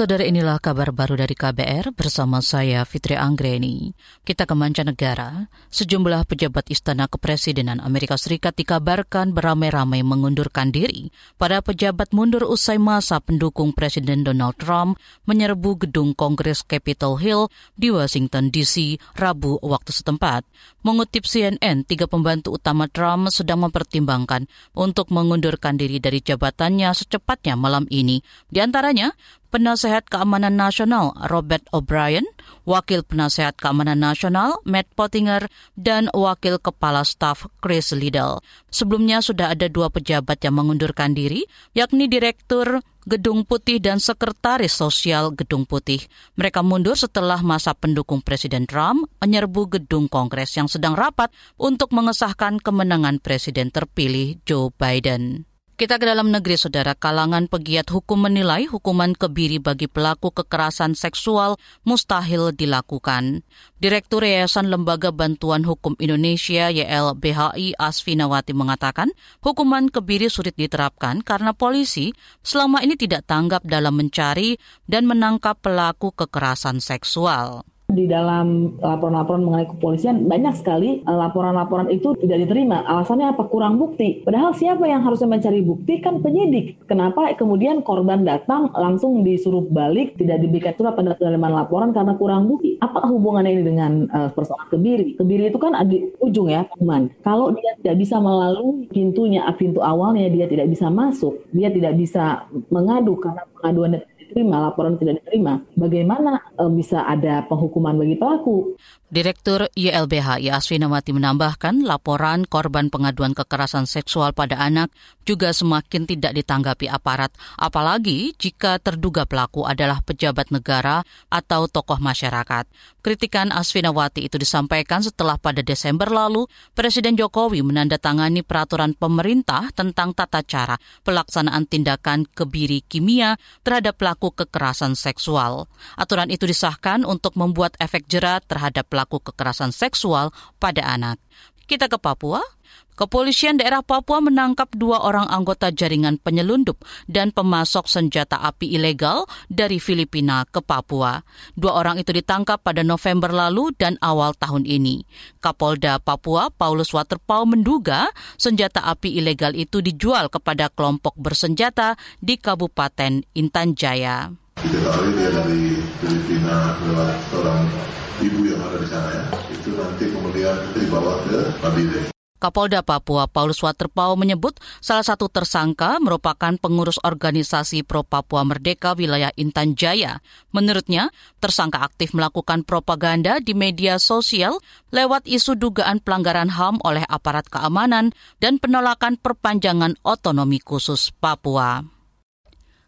Saudara inilah kabar baru dari KBR bersama saya Fitri Anggreni. Kita ke mancanegara, sejumlah pejabat istana kepresidenan Amerika Serikat dikabarkan beramai-ramai mengundurkan diri. Para pejabat mundur usai masa pendukung Presiden Donald Trump menyerbu gedung Kongres Capitol Hill di Washington DC Rabu waktu setempat. Mengutip CNN, tiga pembantu utama Trump sedang mempertimbangkan untuk mengundurkan diri dari jabatannya secepatnya malam ini. Di antaranya, Penasehat Keamanan Nasional Robert O'Brien, Wakil Penasehat Keamanan Nasional Matt Pottinger, dan Wakil Kepala Staf Chris Liddell. Sebelumnya sudah ada dua pejabat yang mengundurkan diri, yakni Direktur Gedung Putih dan Sekretaris Sosial Gedung Putih. Mereka mundur setelah masa pendukung Presiden Trump menyerbu gedung Kongres yang sedang rapat untuk mengesahkan kemenangan Presiden terpilih Joe Biden. Kita ke dalam negeri, saudara. Kalangan pegiat hukum menilai hukuman kebiri bagi pelaku kekerasan seksual mustahil dilakukan. Direktur Yayasan Lembaga Bantuan Hukum Indonesia YLBHI Asfinawati mengatakan hukuman kebiri sulit diterapkan karena polisi selama ini tidak tanggap dalam mencari dan menangkap pelaku kekerasan seksual di dalam laporan-laporan mengenai kepolisian banyak sekali eh, laporan-laporan itu tidak diterima. Alasannya apa? Kurang bukti. Padahal siapa yang harusnya mencari bukti kan penyidik. Kenapa kemudian korban datang langsung disuruh balik tidak diberikan surat penerimaan laporan karena kurang bukti? Apa hubungannya ini dengan uh, persoalan kebiri? Kebiri itu kan di ujung ya, teman. Kalau dia tidak bisa melalui pintunya, pintu awalnya dia tidak bisa masuk, dia tidak bisa mengadu karena pengaduan diterima, laporan tidak diterima, bagaimana e, bisa ada penghukuman bagi pelaku? Direktur YLBH Aswinawati menambahkan laporan korban pengaduan kekerasan seksual pada anak juga semakin tidak ditanggapi aparat, apalagi jika terduga pelaku adalah pejabat negara atau tokoh masyarakat. Kritikan Aswinawati itu disampaikan setelah pada Desember lalu Presiden Jokowi menandatangani peraturan pemerintah tentang tata cara pelaksanaan tindakan kebiri kimia terhadap pelaku kekerasan seksual. Aturan itu disahkan untuk membuat efek jerat terhadap pelaku pelaku kekerasan seksual pada anak. Kita ke Papua. Kepolisian daerah Papua menangkap dua orang anggota jaringan penyelundup dan pemasok senjata api ilegal dari Filipina ke Papua. Dua orang itu ditangkap pada November lalu dan awal tahun ini. Kapolda Papua Paulus Waterpau menduga senjata api ilegal itu dijual kepada kelompok bersenjata di Kabupaten Intan Jaya. Diketahui dia dari Filipina lewat seorang ibu yang ada di sana ya. Itu nanti kemudian dibawa ke Mabile. Kapolda Papua Paulus Waterpau menyebut salah satu tersangka merupakan pengurus organisasi Pro Papua Merdeka wilayah Intan Jaya. Menurutnya, tersangka aktif melakukan propaganda di media sosial lewat isu dugaan pelanggaran HAM oleh aparat keamanan dan penolakan perpanjangan otonomi khusus Papua.